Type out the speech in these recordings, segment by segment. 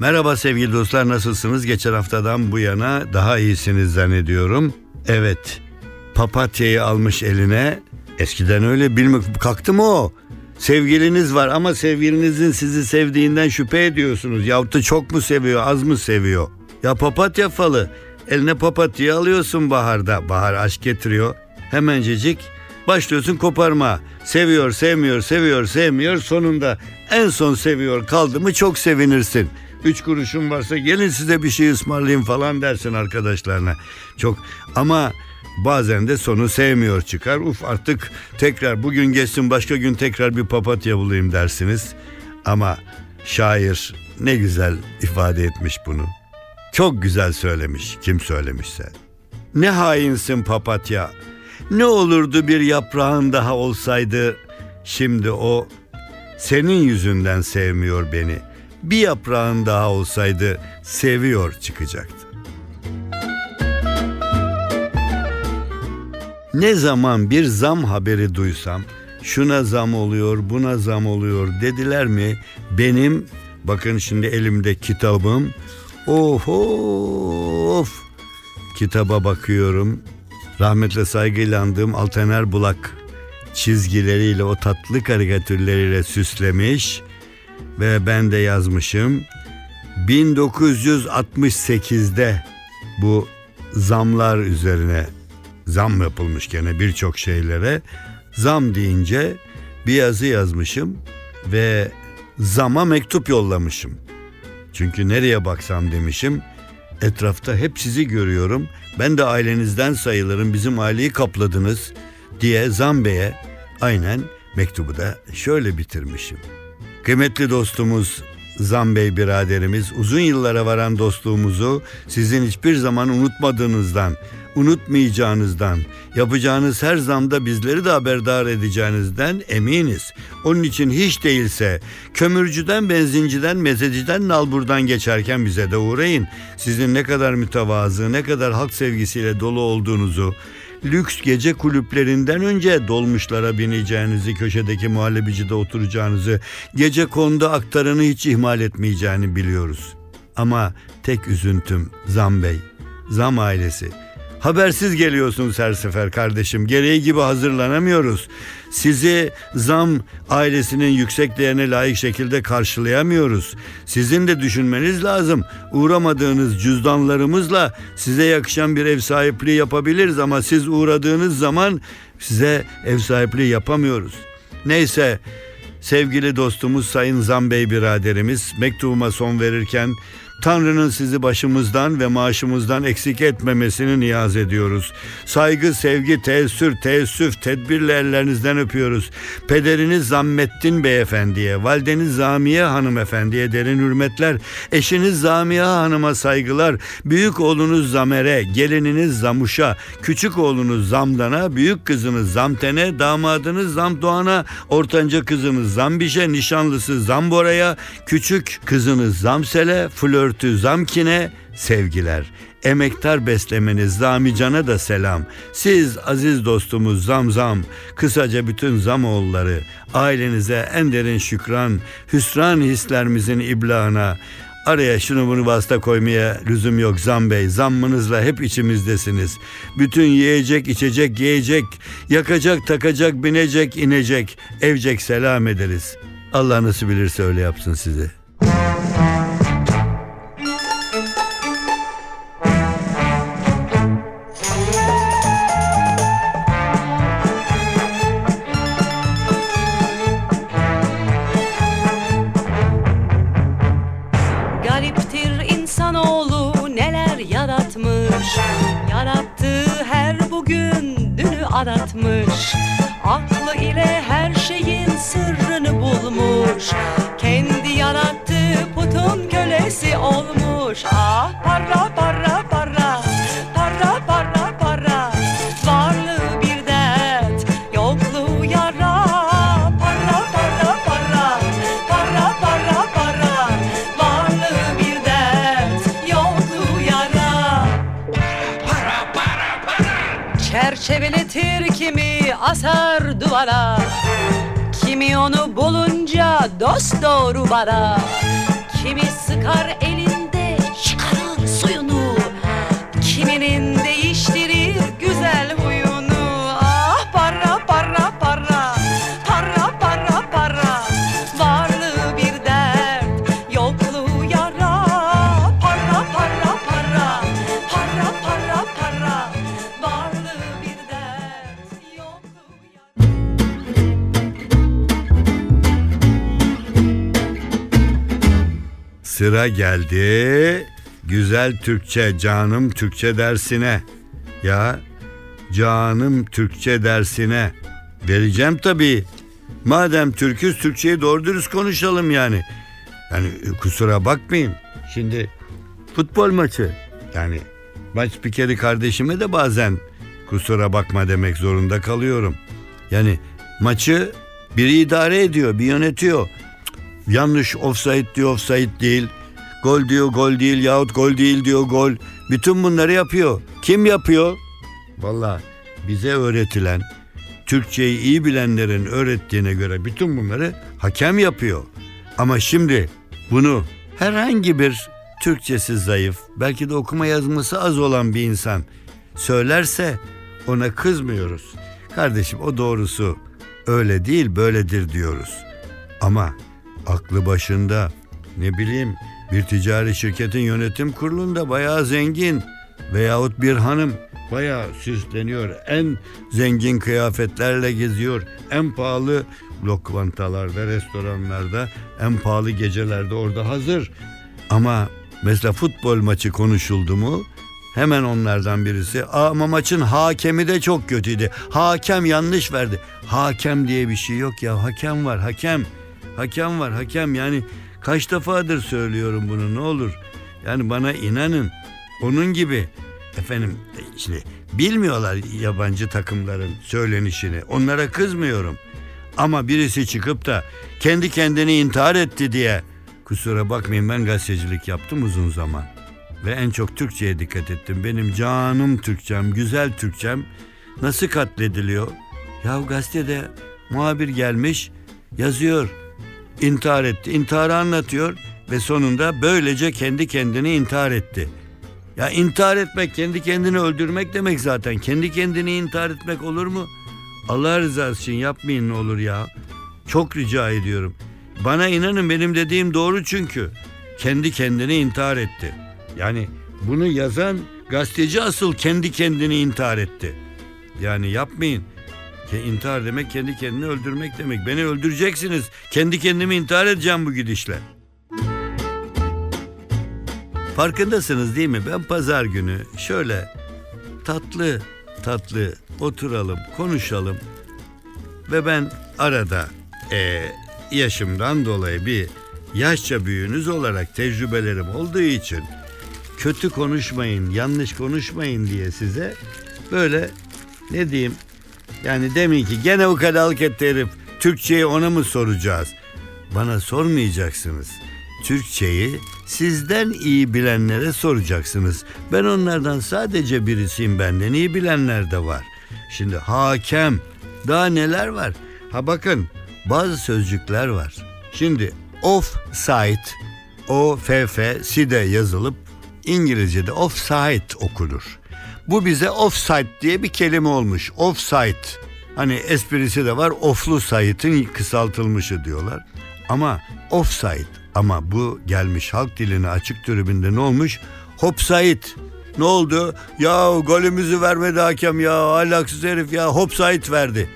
Merhaba sevgili dostlar nasılsınız? Geçen haftadan bu yana daha iyisiniz zannediyorum. Evet papatyayı almış eline. Eskiden öyle bilmek kalktı mı o? Sevgiliniz var ama sevgilinizin sizi sevdiğinden şüphe ediyorsunuz. Da çok mu seviyor az mı seviyor? Ya papatya falı eline papatya alıyorsun baharda. Bahar aşk getiriyor. Hemencecik başlıyorsun koparma. Seviyor, sevmiyor, seviyor, sevmiyor. Sonunda en son seviyor kaldı mı çok sevinirsin. Üç kuruşun varsa gelin size bir şey ısmarlayayım falan dersin arkadaşlarına. Çok ama bazen de sonu sevmiyor çıkar. Uf artık tekrar bugün geçsin başka gün tekrar bir papatya bulayım dersiniz. Ama şair ne güzel ifade etmiş bunu. Çok güzel söylemiş kim söylemişse. Ne hainsin papatya. Ne olurdu bir yaprağın daha olsaydı. Şimdi o senin yüzünden sevmiyor beni. Bir yaprağın daha olsaydı seviyor çıkacaktı. Ne zaman bir zam haberi duysam şuna zam oluyor buna zam oluyor dediler mi benim bakın şimdi elimde kitabım of of kitaba bakıyorum rahmetle saygıyla andığım Altener Bulak çizgileriyle o tatlı karikatürleriyle süslemiş ve ben de yazmışım 1968'de bu zamlar üzerine zam yapılmış gene birçok şeylere. Zam deyince bir yazı yazmışım ve zama mektup yollamışım. Çünkü nereye baksam demişim. Etrafta hep sizi görüyorum. Ben de ailenizden sayılırım. Bizim aileyi kapladınız diye zam beye aynen mektubu da şöyle bitirmişim. Kıymetli dostumuz Zambey biraderimiz uzun yıllara varan dostluğumuzu sizin hiçbir zaman unutmadığınızdan, unutmayacağınızdan, yapacağınız her zamda bizleri de haberdar edeceğinizden eminiz. Onun için hiç değilse kömürcüden, benzinciden, mezeciden, nalburdan geçerken bize de uğrayın. Sizin ne kadar mütevazı, ne kadar halk sevgisiyle dolu olduğunuzu, lüks gece kulüplerinden önce dolmuşlara bineceğinizi, köşedeki muhallebicide oturacağınızı, gece konuda aktarını hiç ihmal etmeyeceğini biliyoruz. Ama tek üzüntüm Zam Bey, Zam ailesi. Habersiz geliyorsunuz her sefer kardeşim. Gereği gibi hazırlanamıyoruz. Sizi zam ailesinin yüksek değerine layık şekilde karşılayamıyoruz. Sizin de düşünmeniz lazım. Uğramadığınız cüzdanlarımızla size yakışan bir ev sahipliği yapabiliriz ama siz uğradığınız zaman size ev sahipliği yapamıyoruz. Neyse sevgili dostumuz Sayın Zambey biraderimiz mektubuma son verirken Tanrı'nın sizi başımızdan ve maaşımızdan eksik etmemesini niyaz ediyoruz. Saygı, sevgi, teessür, teessüf, tedbirle ellerinizden öpüyoruz. Pederiniz Zammettin Beyefendi'ye, valideniz Zamiye Hanımefendi'ye derin hürmetler, eşiniz Zamiye Hanım'a saygılar, büyük oğlunuz Zamer'e, gelininiz Zamuş'a, küçük oğlunuz Zamdan'a, büyük kızınız Zamten'e, damadınız Zamdoğan'a, ortanca kızınız Zambiş'e, nişanlısı Zambora'ya, küçük kızınız Zamsel'e, flör örtü Zamkin'e sevgiler. Emektar beslemeniz Zamican'a da selam. Siz aziz dostumuz Zamzam, kısaca bütün Zamoğulları, ailenize en derin şükran, hüsran hislerimizin iblağına, Araya şunu bunu vasıta koymaya lüzum yok Zam Bey. Zammınızla hep içimizdesiniz. Bütün yiyecek, içecek, giyecek, yakacak, takacak, binecek, inecek, evcek selam ederiz. Allah nasıl bilirse öyle yapsın sizi. Yaratmış. Aklı ile her şeyin sırrını bulmuş. Kendi yarattığı kimi asar duvara. Kimi onu bulunca dost doğru bara Kimi sıkar elinde Sıra geldi güzel Türkçe canım Türkçe dersine. Ya canım Türkçe dersine. Vereceğim tabii. Madem Türküz Türkçeyi doğru dürüst konuşalım yani. Yani kusura bakmayın. Şimdi futbol maçı yani maç spikeri kardeşime de bazen kusura bakma demek zorunda kalıyorum. Yani maçı biri idare ediyor, bir yönetiyor. Yanlış offside diyor offside değil. Gol diyor gol değil yahut gol değil diyor gol. Bütün bunları yapıyor. Kim yapıyor? Vallahi bize öğretilen Türkçeyi iyi bilenlerin öğrettiğine göre bütün bunları hakem yapıyor. Ama şimdi bunu herhangi bir Türkçesi zayıf, belki de okuma yazması az olan bir insan söylerse ona kızmıyoruz. Kardeşim o doğrusu öyle değil böyledir diyoruz. Ama aklı başında ne bileyim bir ticari şirketin yönetim kurulunda bayağı zengin veyahut bir hanım bayağı süsleniyor. En zengin kıyafetlerle geziyor. En pahalı lokantalarda, restoranlarda, en pahalı gecelerde orada hazır. Ama mesela futbol maçı konuşuldu mu hemen onlardan birisi "Aa, ama maçın hakemi de çok kötüydü. Hakem yanlış verdi. Hakem diye bir şey yok ya. Hakem var, hakem. Hakem var, hakem. Yani kaç defadır söylüyorum bunu ne olur. Yani bana inanın. Onun gibi efendim e, şimdi bilmiyorlar yabancı takımların söylenişini. Onlara kızmıyorum. Ama birisi çıkıp da kendi kendini intihar etti diye kusura bakmayın ben gazetecilik yaptım uzun zaman. Ve en çok Türkçe'ye dikkat ettim. Benim canım Türkçem, güzel Türkçem nasıl katlediliyor? Ya gazetede muhabir gelmiş yazıyor. İntihar etti. İntiharı anlatıyor ve sonunda böylece kendi kendini intihar etti. Ya intihar etmek kendi kendini öldürmek demek zaten. Kendi kendini intihar etmek olur mu? Allah rızası için yapmayın ne olur ya. Çok rica ediyorum. Bana inanın benim dediğim doğru çünkü. Kendi kendini intihar etti. Yani bunu yazan gazeteci asıl kendi kendini intihar etti. Yani yapmayın. Ke- intihar demek kendi kendini öldürmek demek. Beni öldüreceksiniz. Kendi kendimi intihar edeceğim bu gidişle. Farkındasınız değil mi? Ben pazar günü şöyle tatlı tatlı oturalım, konuşalım. Ve ben arada eee, yaşımdan dolayı bir yaşça büyüğünüz olarak tecrübelerim olduğu için kötü konuşmayın, yanlış konuşmayın diye size böyle ne diyeyim yani demin ki gene ukalalık etti herif. Türkçeyi ona mı soracağız? Bana sormayacaksınız. Türkçeyi sizden iyi bilenlere soracaksınız. Ben onlardan sadece birisiyim benden iyi bilenler de var. Şimdi hakem daha neler var? Ha bakın bazı sözcükler var. Şimdi offside o FF side yazılıp İngilizce'de offside okunur. Bu bize offside diye bir kelime olmuş. Offside. Hani esprisi de var. Offlu sayıtın kısaltılmışı diyorlar. Ama offside. Ama bu gelmiş halk diline açık tribünde ne olmuş? Hopside. Ne oldu? Ya golümüzü vermedi hakem ya. Ahlaksız herif ya. Hopside verdi.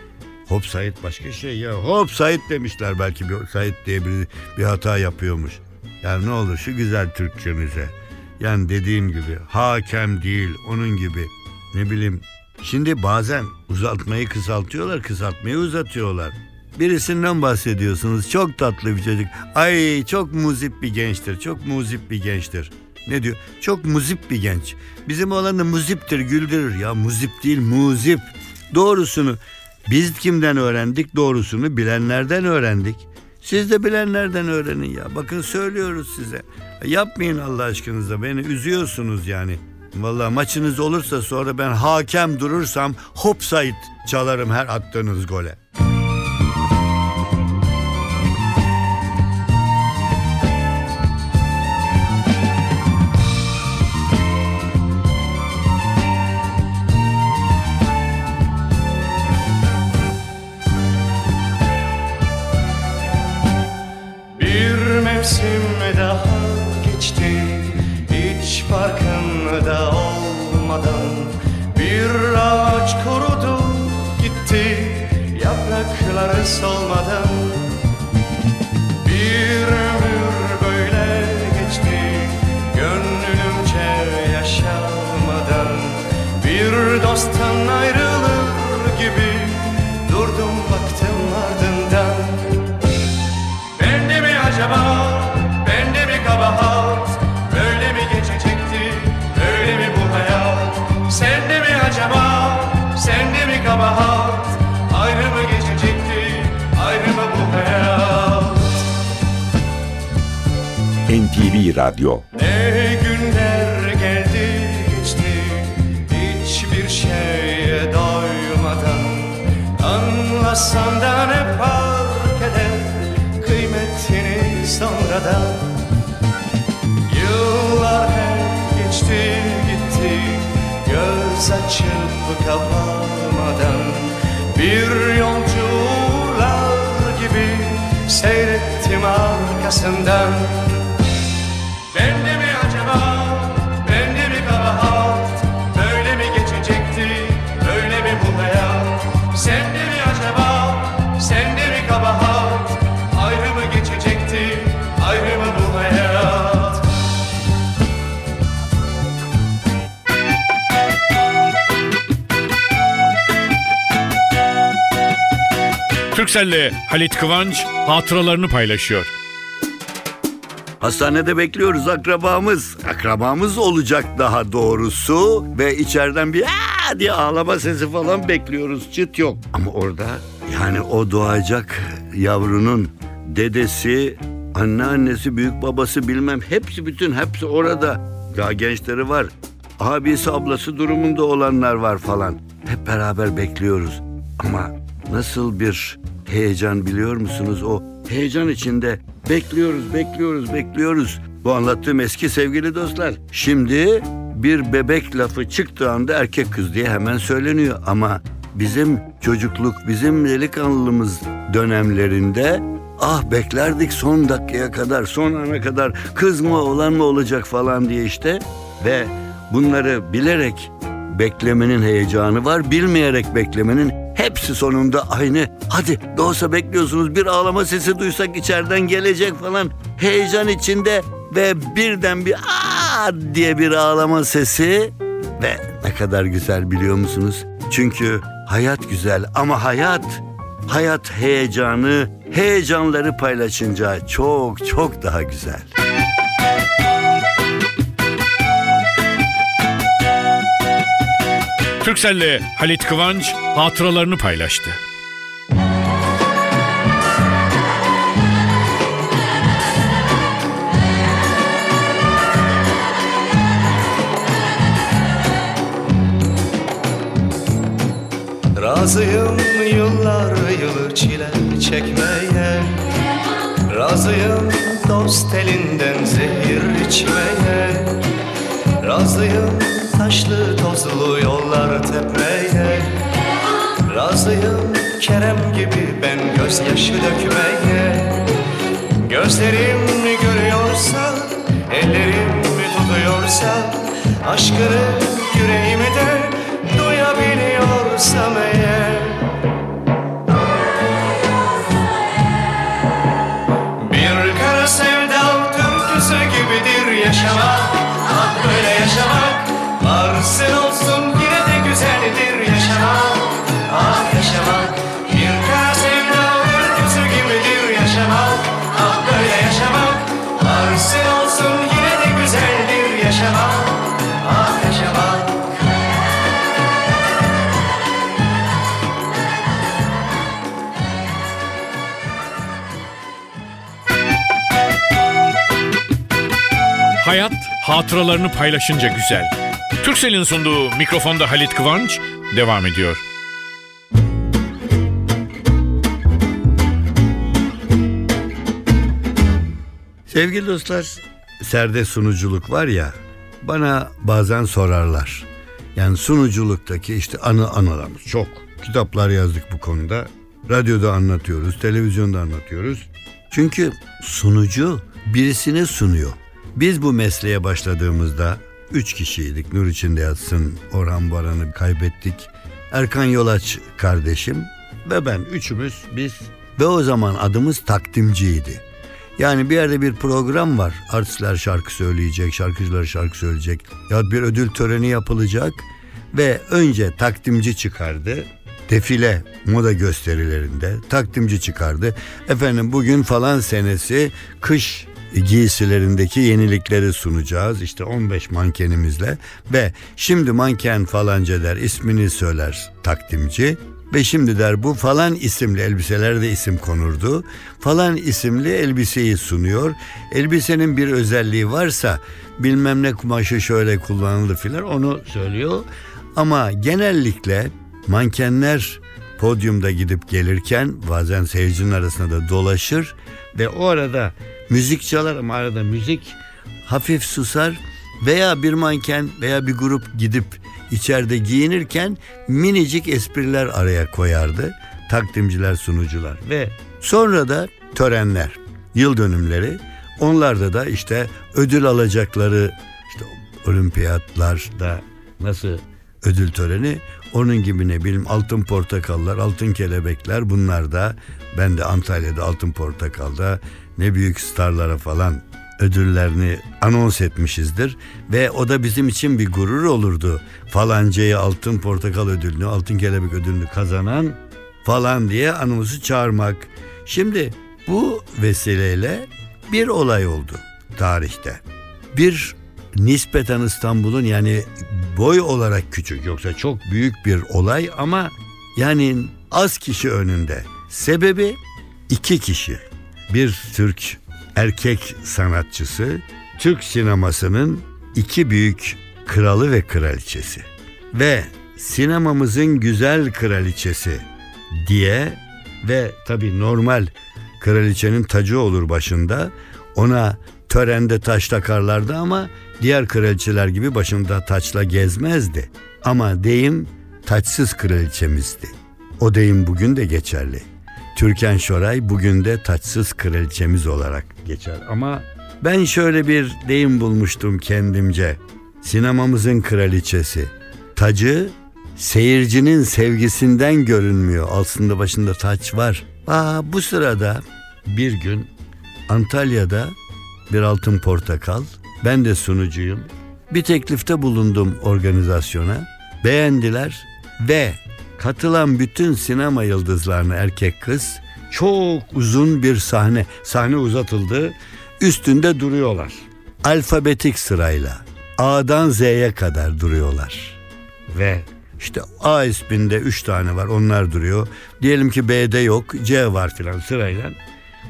Hopside başka şey ya. Hopside demişler belki bir Said diye bir, bir hata yapıyormuş. Yani ne olur şu güzel Türkçemize. Yani dediğim gibi hakem değil onun gibi ne bileyim Şimdi bazen uzatmayı kısaltıyorlar, kısaltmayı uzatıyorlar. Birisinden bahsediyorsunuz. Çok tatlı bir çocuk. Ay çok muzip bir gençtir. Çok muzip bir gençtir. Ne diyor? Çok muzip bir genç. Bizim olan da muziptir, güldürür. Ya muzip değil, muzip. Doğrusunu biz kimden öğrendik? Doğrusunu bilenlerden öğrendik. Siz de bilenlerden öğrenin ya. Bakın söylüyoruz size. Yapmayın Allah aşkınıza. Beni üzüyorsunuz yani. Vallahi maçınız olursa sonra ben hakem durursam hopsayt çalarım her attığınız gole. Ağaç kurudu gitti. Yaprakları solmadan Bir ömür böyle geçti. Gönlümce yaşamadan Bir dosttan ayrılır gibi Durdum baktım ardından. Ben de mi acaba, NTV Radyo. Ne günler geldi geçti Hiçbir şeye doymadan Anlasan da ne fark eder Kıymetini sonradan. Yıllar hep geçti gitti Göz açıp kapamadan Bir yolcu uğurlar gibi Seyrettim arkasından Türkcell'le Halit Kıvanç hatıralarını paylaşıyor. Hastanede bekliyoruz akrabamız. Akrabamız olacak daha doğrusu. Ve içeriden bir aa diye ağlama sesi falan bekliyoruz. Çıt yok. Ama orada yani o doğacak yavrunun dedesi, anneannesi, büyük babası bilmem hepsi bütün hepsi orada. Daha gençleri var. Abisi ablası durumunda olanlar var falan. Hep beraber bekliyoruz. Ama nasıl bir heyecan biliyor musunuz? O heyecan içinde bekliyoruz, bekliyoruz, bekliyoruz. Bu anlattığım eski sevgili dostlar. Şimdi bir bebek lafı çıktığı anda erkek kız diye hemen söyleniyor. Ama bizim çocukluk, bizim delikanlılığımız dönemlerinde ah beklerdik son dakikaya kadar, son ana kadar kız mı oğlan mı olacak falan diye işte. Ve bunları bilerek beklemenin heyecanı var. Bilmeyerek beklemenin hepsi sonunda aynı. Hadi da olsa bekliyorsunuz bir ağlama sesi duysak içeriden gelecek falan. Heyecan içinde ve birden bir aa diye bir ağlama sesi ve ne kadar güzel biliyor musunuz? Çünkü hayat güzel ama hayat hayat heyecanı, heyecanları paylaşınca çok çok daha güzel. Türkcell'le Halit Kıvanç hatıralarını paylaştı. Razıyım yıllar yılı çile çekmeye Razıyım dost elinden zehir içmeye Razıyım taşlı tozlu yollar tepmeye Razıyım Kerem gibi ben gözyaşı dökmeye. Gözlerim görüyorsa, ellerim tutuyorsa Aşkını yüreğimde duyabiliyorsam eğer hatıralarını paylaşınca güzel. Türksel'in sunduğu mikrofonda Halit Kıvanç devam ediyor. Sevgili dostlar, serde sunuculuk var ya, bana bazen sorarlar. Yani sunuculuktaki işte anı anılarımız çok. Kitaplar yazdık bu konuda. Radyoda anlatıyoruz, televizyonda anlatıyoruz. Çünkü sunucu birisine sunuyor. Biz bu mesleğe başladığımızda üç kişiydik. Nur içinde yatsın, Orhan Baran'ı kaybettik. Erkan Yolaç kardeşim ve ben üçümüz biz ve o zaman adımız takdimciydi. Yani bir yerde bir program var. Artistler şarkı söyleyecek, şarkıcılar şarkı söyleyecek. Ya bir ödül töreni yapılacak ve önce takdimci çıkardı. Defile moda gösterilerinde takdimci çıkardı. Efendim bugün falan senesi kış giysilerindeki yenilikleri sunacağız. İşte 15 mankenimizle ve şimdi manken falanca der ismini söyler takdimci. Ve şimdi der bu falan isimli elbiselerde isim konurdu. Falan isimli elbiseyi sunuyor. Elbisenin bir özelliği varsa bilmem ne kumaşı şöyle kullanıldı filan onu söylüyor. Ama genellikle mankenler podyumda gidip gelirken bazen seyircinin arasında da dolaşır ve o arada müzik çalar ama arada müzik hafif susar veya bir manken veya bir grup gidip içeride giyinirken minicik espriler araya koyardı. Takdimciler, sunucular ve sonra da törenler, yıl dönümleri. Onlarda da işte ödül alacakları işte olimpiyatlarda nasıl ödül töreni onun gibi ne bileyim altın portakallar, altın kelebekler bunlar da ben de Antalya'da altın portakalda ne büyük starlara falan ödüllerini anons etmişizdir ve o da bizim için bir gurur olurdu. Falancayı altın portakal ödülünü, altın kelebek ödülünü kazanan falan diye anonsu çağırmak. Şimdi bu vesileyle bir olay oldu tarihte. Bir nispeten İstanbul'un yani boy olarak küçük yoksa çok büyük bir olay ama yani az kişi önünde. Sebebi iki kişi. Bir Türk erkek sanatçısı, Türk sinemasının iki büyük kralı ve kraliçesi. Ve sinemamızın güzel kraliçesi diye ve tabi normal kraliçenin tacı olur başında ona törende taş takarlardı ama diğer kraliçeler gibi başında taçla gezmezdi. Ama deyim taçsız kraliçemizdi. O deyim bugün de geçerli. Türkan Şoray bugün de taçsız kraliçemiz olarak geçer. Ama ben şöyle bir deyim bulmuştum kendimce. Sinemamızın kraliçesi. Tacı seyircinin sevgisinden görünmüyor. Aslında başında taç var. Aa, bu sırada bir gün Antalya'da bir altın portakal. Ben de sunucuyum. Bir teklifte bulundum organizasyona. Beğendiler ve katılan bütün sinema yıldızlarına erkek kız çok uzun bir sahne. Sahne uzatıldı. Üstünde duruyorlar. Alfabetik sırayla A'dan Z'ye kadar duruyorlar. Ve işte A isminde üç tane var onlar duruyor. Diyelim ki B'de yok C var filan sırayla.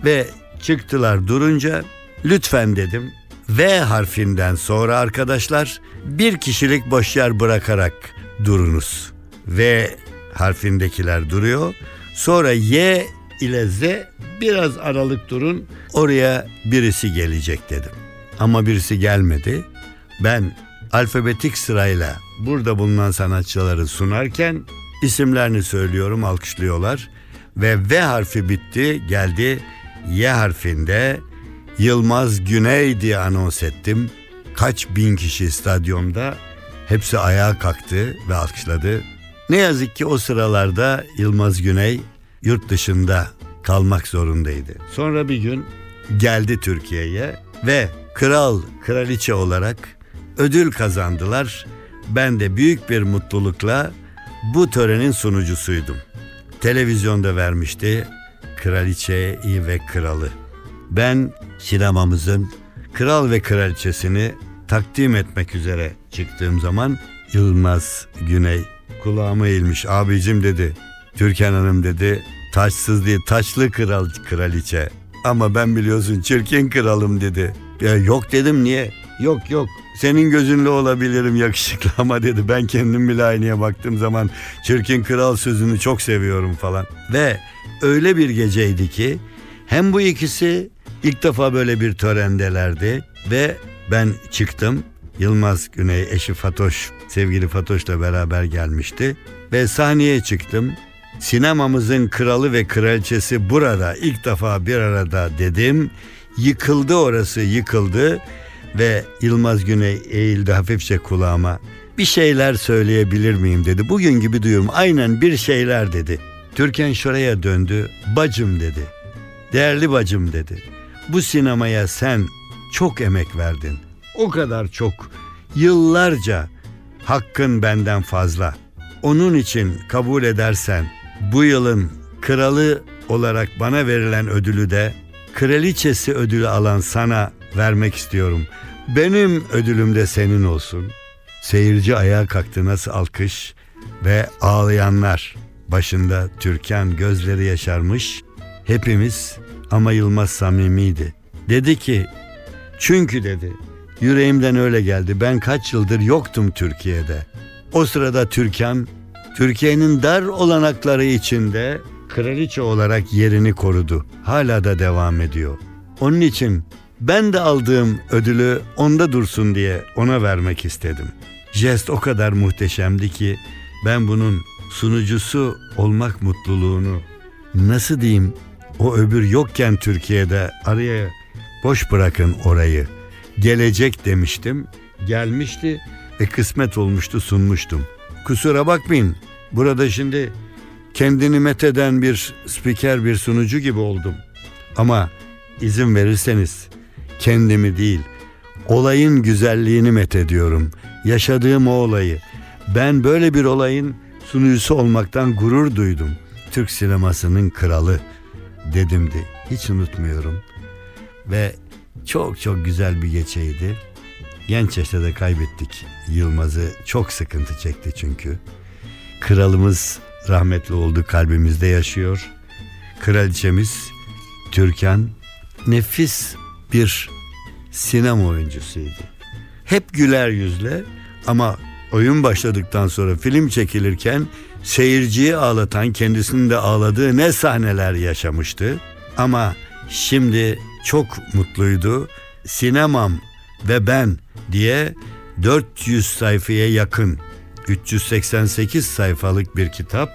Ve çıktılar durunca lütfen dedim V harfinden sonra arkadaşlar bir kişilik boş yer bırakarak durunuz. V harfindekiler duruyor. Sonra Y ile Z biraz aralık durun oraya birisi gelecek dedim. Ama birisi gelmedi. Ben alfabetik sırayla burada bulunan sanatçıları sunarken isimlerini söylüyorum alkışlıyorlar. Ve V harfi bitti geldi Y harfinde Yılmaz Güney diye anons ettim. Kaç bin kişi stadyumda hepsi ayağa kalktı ve alkışladı. Ne yazık ki o sıralarda Yılmaz Güney yurt dışında kalmak zorundaydı. Sonra bir gün geldi Türkiye'ye ve kral, kraliçe olarak ödül kazandılar. Ben de büyük bir mutlulukla bu törenin sunucusuydum. Televizyonda vermişti kraliçeyi ve kralı. Ben sinemamızın kral ve kraliçesini takdim etmek üzere çıktığım zaman Yılmaz Güney kulağıma eğilmiş abicim dedi. Türkan Hanım dedi taçsız değil taçlı kral kraliçe. Ama ben biliyorsun çirkin kralım dedi. Ya yok dedim niye? Yok yok senin gözünle olabilirim yakışıklı ama dedi. Ben kendim bile aynaya baktığım zaman çirkin kral sözünü çok seviyorum falan. Ve öyle bir geceydi ki hem bu ikisi ilk defa böyle bir törendelerdi ve ben çıktım. Yılmaz Güney eşi Fatoş, sevgili Fatoş'la beraber gelmişti ve sahneye çıktım. Sinemamızın kralı ve kraliçesi burada ilk defa bir arada dedim. Yıkıldı orası yıkıldı ve Yılmaz Güney eğildi hafifçe kulağıma. Bir şeyler söyleyebilir miyim dedi. Bugün gibi duyuyorum aynen bir şeyler dedi. Türkan şuraya döndü. Bacım dedi. Değerli bacım dedi. Bu sinemaya sen çok emek verdin. O kadar çok. Yıllarca hakkın benden fazla. Onun için kabul edersen bu yılın kralı olarak bana verilen ödülü de kraliçesi ödülü alan sana vermek istiyorum. Benim ödülüm de senin olsun. Seyirci ayağa kalktı nasıl alkış ve ağlayanlar. Başında Türkan gözleri yaşarmış. Hepimiz ama Yılmaz samimiydi. Dedi ki çünkü dedi yüreğimden öyle geldi. Ben kaç yıldır yoktum Türkiye'de. O sırada Türkan Türkiye'nin dar olanakları içinde kraliçe olarak yerini korudu. Hala da devam ediyor. Onun için ben de aldığım ödülü onda dursun diye ona vermek istedim. Jest o kadar muhteşemdi ki ben bunun sunucusu olmak mutluluğunu nasıl diyeyim o öbür yokken Türkiye'de araya boş bırakın orayı. Gelecek demiştim. Gelmişti ve kısmet olmuştu sunmuştum. Kusura bakmayın. Burada şimdi kendini metheden bir spiker bir sunucu gibi oldum. Ama izin verirseniz kendimi değil olayın güzelliğini methediyorum. Yaşadığım o olayı. Ben böyle bir olayın sunucusu olmaktan gurur duydum. Türk sinemasının kralı dedimdi. Hiç unutmuyorum. Ve çok çok güzel bir geceydi. Genç yaşta da kaybettik Yılmaz'ı. Çok sıkıntı çekti çünkü. Kralımız rahmetli oldu kalbimizde yaşıyor. Kraliçemiz Türkan nefis bir sinema oyuncusuydu. Hep güler yüzle ama oyun başladıktan sonra film çekilirken seyirciyi ağlatan kendisinin de ağladığı ne sahneler yaşamıştı. Ama şimdi çok mutluydu. Sinemam ve ben diye 400 sayfaya yakın 388 sayfalık bir kitap.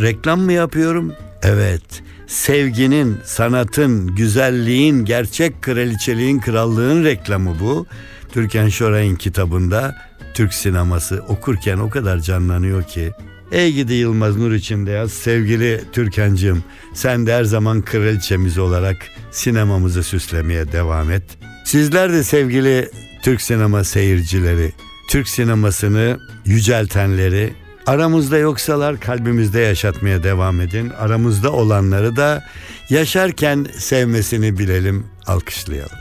Reklam mı yapıyorum? Evet. Sevginin, sanatın, güzelliğin, gerçek kraliçeliğin, krallığın reklamı bu. Türkan Şoray'ın kitabında Türk sineması okurken o kadar canlanıyor ki. Ey gidi Yılmaz Nur içinde yaz sevgili Türkancığım sen de her zaman kraliçemiz olarak sinemamızı süslemeye devam et. Sizler de sevgili Türk sinema seyircileri Türk sinemasını yüceltenleri aramızda yoksalar kalbimizde yaşatmaya devam edin. Aramızda olanları da yaşarken sevmesini bilelim, alkışlayalım.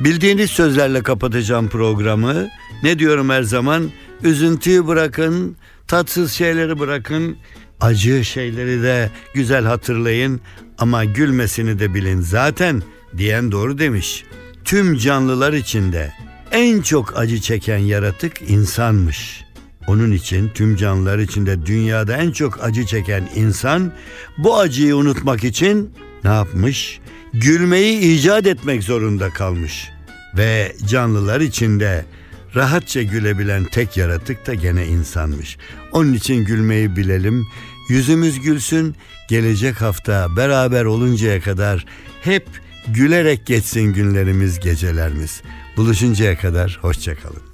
Bildiğiniz sözlerle kapatacağım programı. Ne diyorum her zaman? Üzüntüyü bırakın, tatsız şeyleri bırakın, acı şeyleri de güzel hatırlayın ama gülmesini de bilin. Zaten diyen doğru demiş. Tüm canlılar içinde en çok acı çeken yaratık insanmış. Onun için tüm canlılar içinde dünyada en çok acı çeken insan bu acıyı unutmak için ne yapmış? Gülmeyi icat etmek zorunda kalmış. Ve canlılar içinde rahatça gülebilen tek yaratık da gene insanmış. Onun için gülmeyi bilelim. Yüzümüz gülsün. Gelecek hafta beraber oluncaya kadar hep gülerek geçsin günlerimiz, gecelerimiz. Buluşuncaya kadar hoşçakalın.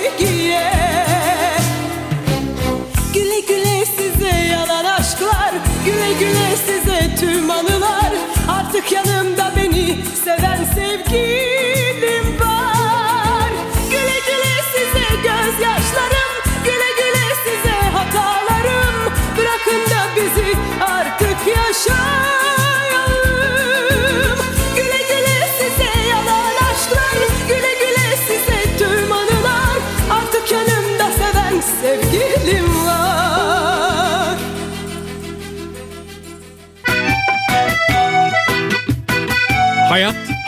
sevgiye. Güle güle size yalan aşklar Güle güle size tüm anılar.